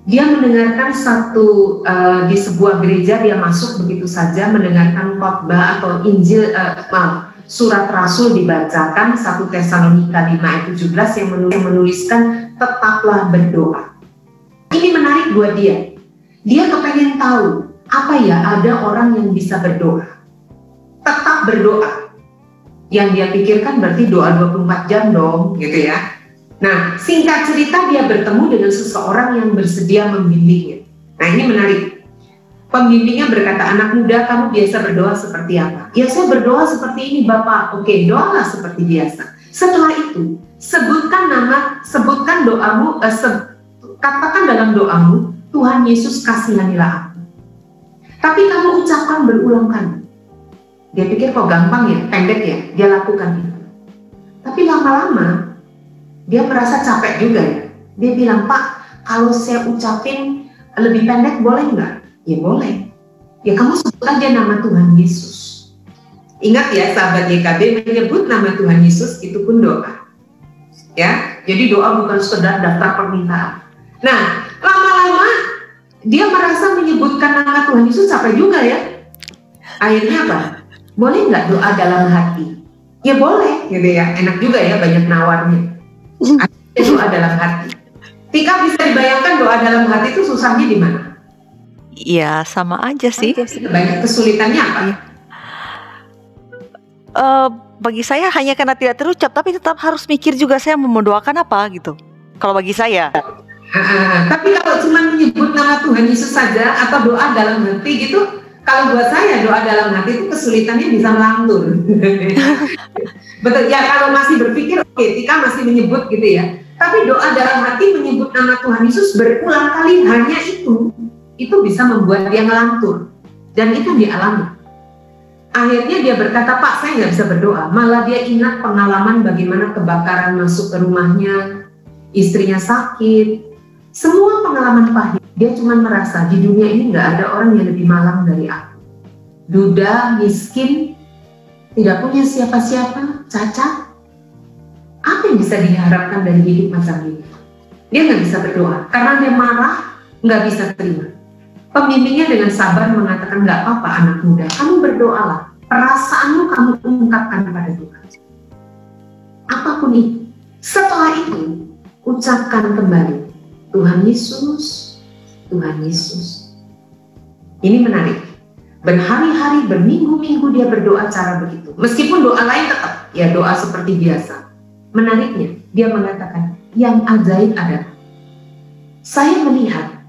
dia mendengarkan satu uh, di sebuah gereja dia masuk begitu saja mendengarkan khotbah atau Injil uh, maaf surat Rasul dibacakan 1 Tesalonika 5 ayat 17 yang menuliskan tetaplah berdoa. Ini menarik buat dia. Dia kepengen tahu apa ya ada orang yang bisa berdoa. Tetap berdoa. Yang dia pikirkan berarti doa 24 jam dong gitu ya. Nah singkat cerita dia bertemu dengan seseorang yang bersedia membimbingnya. Nah ini menarik Pembimbingnya berkata, anak muda kamu biasa berdoa seperti apa? Ya saya berdoa seperti ini Bapak. Oke, doalah seperti biasa. Setelah itu, sebutkan nama, sebutkan doamu, eh, se katakan dalam doamu, Tuhan Yesus kasihanilah aku. Tapi kamu ucapkan berulang kali. Dia pikir kok gampang ya, pendek ya, dia lakukan itu. Tapi lama-lama, dia merasa capek juga ya. Dia bilang, Pak, kalau saya ucapin lebih pendek boleh nggak? Ya boleh. Ya kamu sebut aja nama Tuhan Yesus. Ingat ya sahabat YKB menyebut nama Tuhan Yesus itu pun doa. Ya, jadi doa bukan sekedar daftar permintaan. Nah, lama-lama dia merasa menyebutkan nama Tuhan Yesus capek juga ya. Akhirnya apa? Boleh nggak doa dalam hati? Ya boleh, gitu ya. Enak juga ya banyak nawarnya. Akhirnya doa dalam hati. Tika bisa dibayangkan doa dalam hati itu susahnya di mana? Iya, sama aja sih. Banyak kesulitannya apa? Uh, bagi saya hanya karena tidak terucap, tapi tetap harus mikir juga saya mendoakan apa gitu. Kalau bagi saya. Uh, tapi kalau cuma menyebut nama Tuhan Yesus saja atau doa dalam hati gitu, kalau buat saya doa dalam hati itu kesulitannya bisa melantur. Betul ya kalau masih berpikir oke, okay, Tika masih menyebut gitu ya. Tapi doa dalam hati menyebut nama Tuhan Yesus berulang kali hanya itu itu bisa membuat dia ngelantur dan itu dialami. Akhirnya dia berkata, Pak saya nggak bisa berdoa. Malah dia ingat pengalaman bagaimana kebakaran masuk ke rumahnya, istrinya sakit. Semua pengalaman pahit. Dia cuma merasa di dunia ini nggak ada orang yang lebih malang dari aku. Duda, miskin, tidak punya siapa-siapa, cacat. Apa yang bisa diharapkan dari hidup macam ini? Dia nggak bisa berdoa karena dia marah, nggak bisa terima. Pembimbingnya dengan sabar mengatakan, nggak apa-apa anak muda, kamu berdoalah. Perasaanmu kamu ungkapkan kepada Tuhan. Apa pun itu. Setelah itu, ucapkan kembali, Tuhan Yesus, Tuhan Yesus. Ini menarik. Berhari-hari, berminggu-minggu dia berdoa cara begitu. Meskipun doa lain tetap, ya doa seperti biasa. Menariknya, dia mengatakan, yang ajaib adalah, saya melihat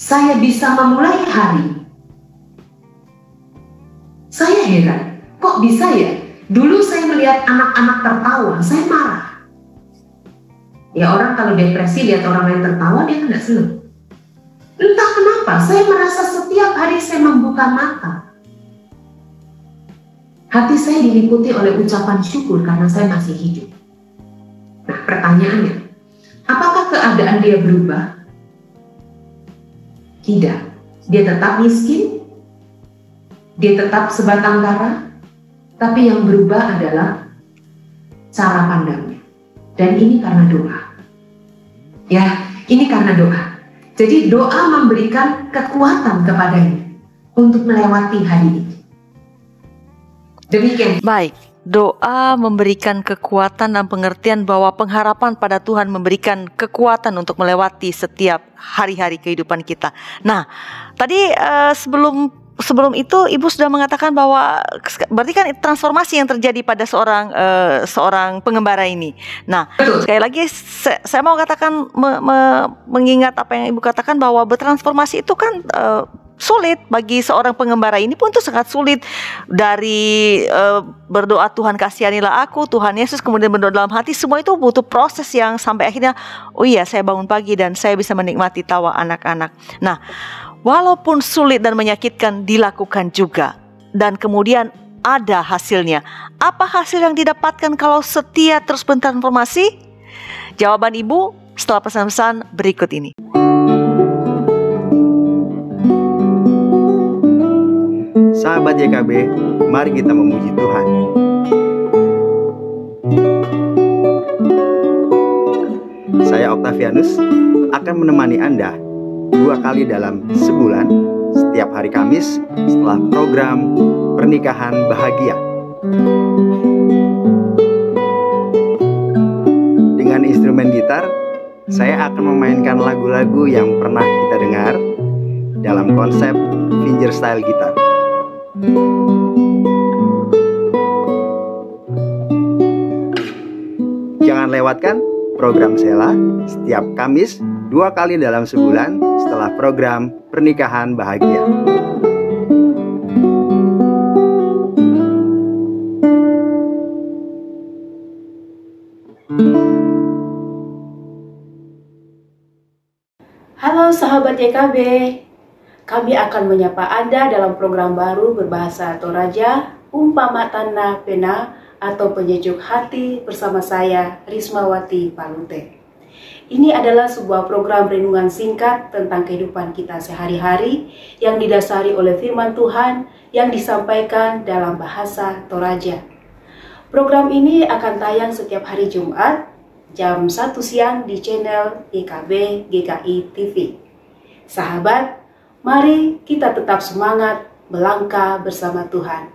saya bisa memulai hari. Saya heran, kok bisa ya? Dulu saya melihat anak-anak tertawa, saya marah. Ya orang kalau depresi lihat orang lain tertawa dia tidak senang. Entah kenapa saya merasa setiap hari saya membuka mata. Hati saya diliputi oleh ucapan syukur karena saya masih hidup. Nah pertanyaannya, apakah keadaan dia berubah? Tidak. Dia tetap miskin, dia tetap sebatang kara, tapi yang berubah adalah cara pandangnya. Dan ini karena doa. Ya, ini karena doa. Jadi doa memberikan kekuatan kepadanya untuk melewati hari ini. Demikian. Baik, doa memberikan kekuatan dan pengertian bahwa pengharapan pada Tuhan memberikan kekuatan untuk melewati setiap hari-hari kehidupan kita. Nah, tadi uh, sebelum sebelum itu ibu sudah mengatakan bahwa berarti kan transformasi yang terjadi pada seorang uh, seorang pengembara ini. Nah, sekali lagi saya, saya mau katakan me, me, mengingat apa yang ibu katakan bahwa bertransformasi itu kan uh, sulit bagi seorang pengembara ini pun itu sangat sulit dari uh, berdoa Tuhan kasihanilah aku Tuhan Yesus kemudian berdoa dalam hati semua itu butuh proses yang sampai akhirnya oh iya saya bangun pagi dan saya bisa menikmati tawa anak-anak. Nah, walaupun sulit dan menyakitkan dilakukan juga dan kemudian ada hasilnya. Apa hasil yang didapatkan kalau setia terus bertransformasi? Jawaban Ibu setelah pesan-pesan berikut ini. Sahabat YKB, mari kita memuji Tuhan. Saya Octavianus akan menemani Anda dua kali dalam sebulan setiap hari Kamis setelah program Pernikahan Bahagia. Dengan instrumen gitar, saya akan memainkan lagu-lagu yang pernah kita dengar dalam konsep fingerstyle gitar. Jangan lewatkan program Sela setiap Kamis dua kali dalam sebulan setelah program Pernikahan Bahagia. Halo sahabat YKB, kami akan menyapa Anda dalam program baru berbahasa Toraja, Umpama Tanah Pena atau penyejuk hati bersama saya Rismawati Palute. Ini adalah sebuah program renungan singkat tentang kehidupan kita sehari-hari yang didasari oleh firman Tuhan yang disampaikan dalam bahasa Toraja. Program ini akan tayang setiap hari Jumat jam 1 siang di channel IKB GKI TV. Sahabat, mari kita tetap semangat melangkah bersama Tuhan.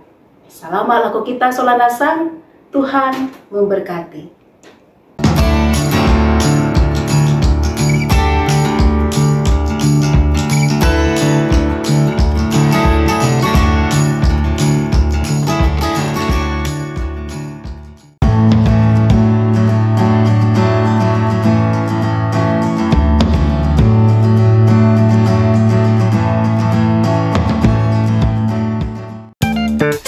Selamat laku kita solanasang, Tuhan memberkati.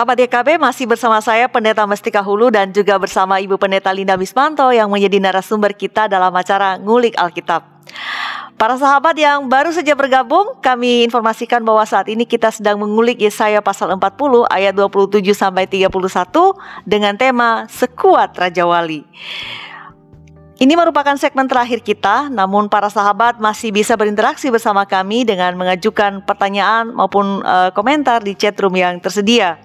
Sahabat YKB masih bersama saya Pendeta Mestika Hulu dan juga bersama Ibu Pendeta Linda Mismanto yang menjadi narasumber kita dalam acara Ngulik Alkitab. Para sahabat yang baru saja bergabung, kami informasikan bahwa saat ini kita sedang mengulik Yesaya pasal 40 ayat 27 sampai 31 dengan tema Sekuat Raja Wali. Ini merupakan segmen terakhir kita, namun para sahabat masih bisa berinteraksi bersama kami dengan mengajukan pertanyaan maupun uh, komentar di chat room yang tersedia.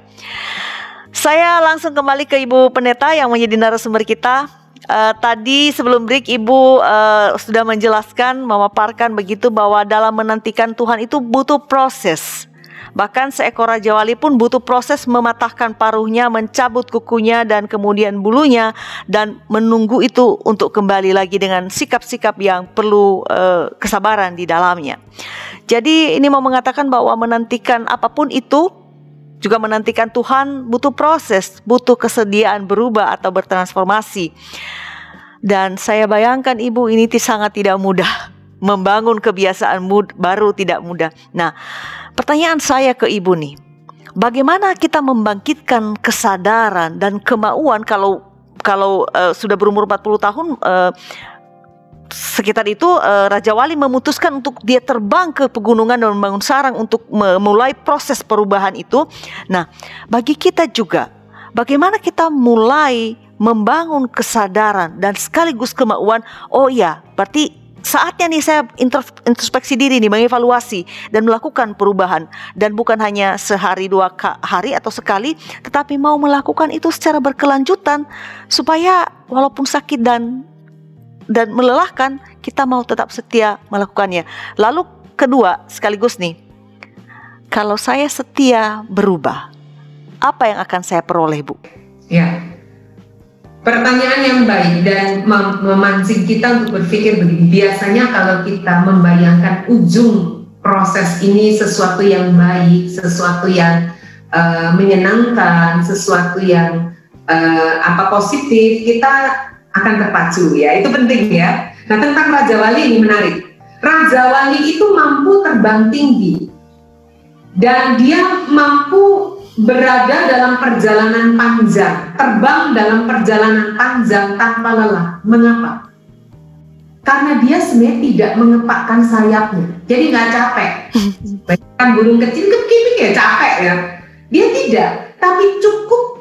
Saya langsung kembali ke Ibu Pendeta yang menjadi narasumber kita. Uh, tadi sebelum break Ibu uh, sudah menjelaskan, memaparkan begitu bahwa dalam menantikan Tuhan itu butuh proses. Bahkan seekor raja wali pun butuh proses mematahkan paruhnya, mencabut kukunya dan kemudian bulunya dan menunggu itu untuk kembali lagi dengan sikap-sikap yang perlu uh, kesabaran di dalamnya. Jadi ini mau mengatakan bahwa menantikan apa pun itu juga menantikan Tuhan butuh proses, butuh kesediaan berubah atau bertransformasi. Dan saya bayangkan ibu ini sangat tidak mudah membangun kebiasaan mud baru tidak mudah. Nah, Pertanyaan saya ke ibu nih, bagaimana kita membangkitkan kesadaran dan kemauan kalau kalau uh, sudah berumur 40 tahun uh, sekitar itu uh, Raja Wali memutuskan untuk dia terbang ke pegunungan dan membangun sarang untuk memulai proses perubahan itu. Nah, bagi kita juga bagaimana kita mulai membangun kesadaran dan sekaligus kemauan, oh ya, berarti saatnya nih saya introspeksi diri nih mengevaluasi dan melakukan perubahan dan bukan hanya sehari dua hari atau sekali tetapi mau melakukan itu secara berkelanjutan supaya walaupun sakit dan dan melelahkan kita mau tetap setia melakukannya. Lalu kedua sekaligus nih kalau saya setia berubah apa yang akan saya peroleh Bu? Ya. Pertanyaan yang baik dan mem memancing kita untuk berpikir begini. Biasanya kalau kita membayangkan ujung proses ini sesuatu yang baik, sesuatu yang uh, menyenangkan, sesuatu yang uh, apa positif, kita akan terpacu ya. Itu penting ya. Nah tentang Raja Wali ini menarik. Raja Wali itu mampu terbang tinggi dan dia mampu berada dalam perjalanan panjang, terbang dalam perjalanan panjang tanpa lelah. Mengapa? Karena dia sebenarnya tidak mengepakkan sayapnya, jadi nggak capek. Bahkan burung kecil kepikir ya capek ya. Dia tidak, tapi cukup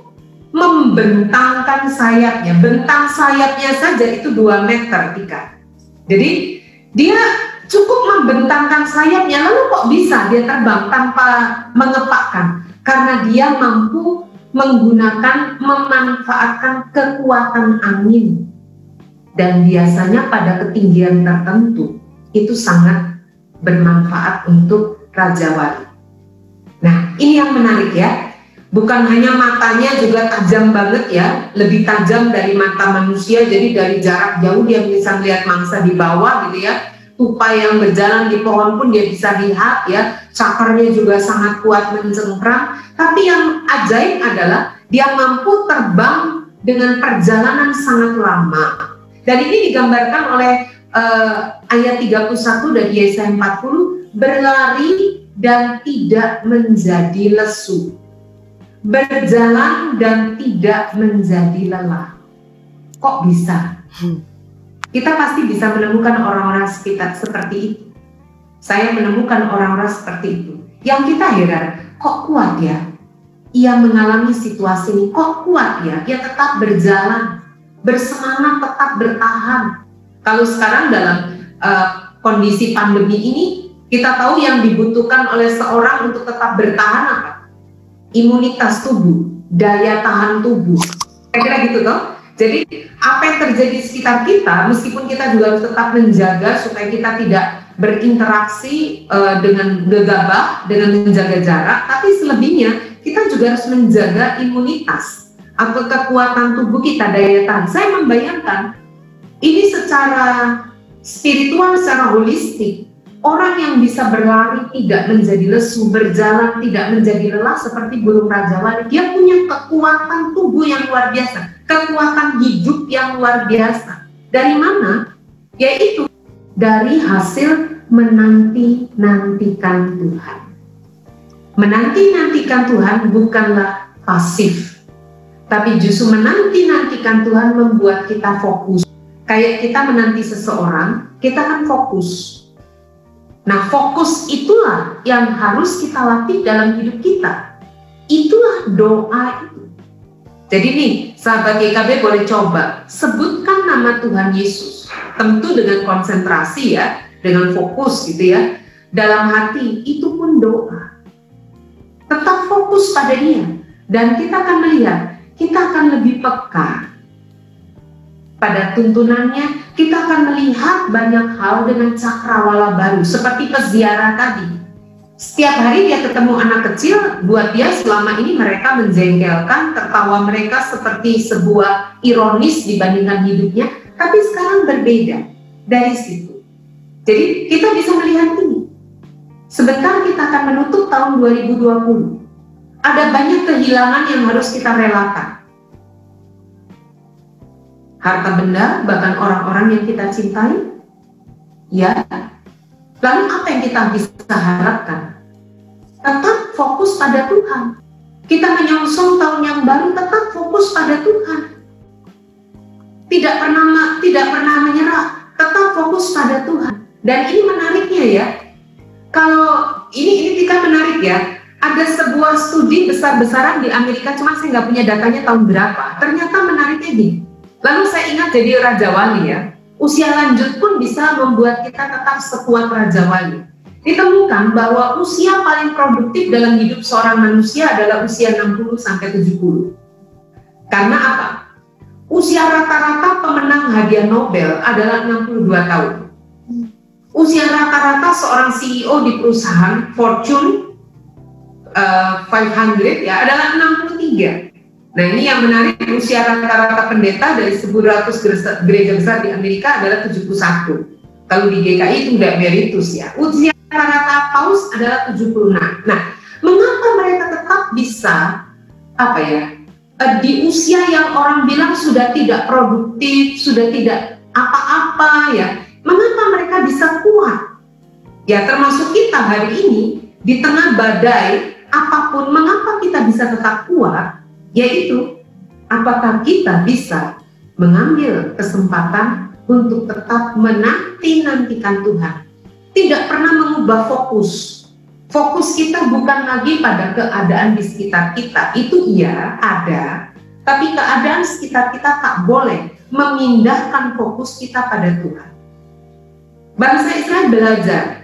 membentangkan sayapnya. Bentang sayapnya saja itu 2 meter, Tika. Jadi dia cukup membentangkan sayapnya, lalu kok bisa dia terbang tanpa mengepakkan? karena dia mampu menggunakan memanfaatkan kekuatan angin dan biasanya pada ketinggian tertentu itu sangat bermanfaat untuk Raja Wali. Nah, ini yang menarik ya. Bukan hanya matanya juga tajam banget ya, lebih tajam dari mata manusia. Jadi dari jarak jauh dia bisa melihat mangsa di bawah gitu ya. Tupai yang berjalan di pohon pun dia bisa lihat ya. Cakarnya juga sangat kuat mencengkram. Tapi yang ajaib adalah dia mampu terbang dengan perjalanan sangat lama. Dan ini digambarkan oleh uh, ayat 31 dari Yesaya 40 berlari dan tidak menjadi lesu berjalan dan tidak menjadi lelah kok bisa hmm kita pasti bisa menemukan orang-orang sekitar seperti itu. Saya menemukan orang-orang seperti itu. Yang kita heran, kok kuat ya? Ia mengalami situasi ini, kok kuat ya? Ia tetap berjalan, bersemangat, tetap bertahan. Kalau sekarang dalam uh, kondisi pandemi ini, kita tahu yang dibutuhkan oleh seorang untuk tetap bertahan apa? Imunitas tubuh, daya tahan tubuh. Kira-kira gitu toh? Jadi apa yang terjadi di sekitar kita, meskipun kita juga harus tetap menjaga supaya kita tidak berinteraksi uh, dengan gegabah, dengan menjaga jarak, tapi selebihnya kita juga harus menjaga imunitas atau kekuatan tubuh kita, daya tahan. Saya membayangkan ini secara spiritual, secara holistik, orang yang bisa berlari tidak menjadi lesu, berjalan tidak menjadi lelah seperti burung Raja Wali, dia punya kekuatan tubuh yang luar biasa kekuatan hidup yang luar biasa. Dari mana? Yaitu dari hasil menanti-nantikan Tuhan. Menanti-nantikan Tuhan bukanlah pasif, tapi justru menanti-nantikan Tuhan membuat kita fokus. Kayak kita menanti seseorang, kita kan fokus. Nah, fokus itulah yang harus kita latih dalam hidup kita. Itulah doa itu. Jadi nih, sahabat YKB boleh coba sebutkan nama Tuhan Yesus. Tentu dengan konsentrasi ya, dengan fokus gitu ya. Dalam hati itu pun doa. Tetap fokus pada dia. Dan kita akan melihat, kita akan lebih peka pada tuntunannya, kita akan melihat banyak hal dengan cakrawala baru, seperti peziarah tadi setiap hari dia ketemu anak kecil, buat dia selama ini mereka menjengkelkan, tertawa mereka seperti sebuah ironis dibandingkan hidupnya, tapi sekarang berbeda dari situ. Jadi kita bisa melihat ini. Sebentar kita akan menutup tahun 2020. Ada banyak kehilangan yang harus kita relakan. Harta benda, bahkan orang-orang yang kita cintai, ya Lalu apa yang kita bisa harapkan? Tetap fokus pada Tuhan. Kita menyongsong tahun yang baru tetap fokus pada Tuhan. Tidak pernah tidak pernah menyerah, tetap fokus pada Tuhan. Dan ini menariknya ya. Kalau ini ini tidak menarik ya. Ada sebuah studi besar-besaran di Amerika, cuma saya nggak punya datanya tahun berapa. Ternyata menariknya gini. Lalu saya ingat jadi Raja Wali ya usia lanjut pun bisa membuat kita tetap sekuat Raja Wali. Ditemukan bahwa usia paling produktif dalam hidup seorang manusia adalah usia 60 sampai 70. Karena apa? Usia rata-rata pemenang hadiah Nobel adalah 62 tahun. Usia rata-rata seorang CEO di perusahaan Fortune uh, eh, 500 ya adalah 63. Nah ini yang menarik usia rata-rata pendeta dari 100 gereja besar di Amerika adalah 71. Kalau di GKI itu tidak meritus ya. Usia rata-rata paus adalah 76. Nah, mengapa mereka tetap bisa apa ya eh, di usia yang orang bilang sudah tidak produktif, sudah tidak apa-apa ya, mengapa mereka bisa kuat? Ya termasuk kita hari ini di tengah badai apa pun, mengapa kita bisa tetap kuat? Yaitu apakah kita bisa mengambil kesempatan untuk tetap menanti-nantikan Tuhan. Tidak pernah mengubah fokus. Fokus kita bukan lagi pada keadaan di sekitar kita. Itu iya, ada. Tapi keadaan sekitar kita tak boleh memindahkan fokus kita pada Tuhan. Bangsa Israel belajar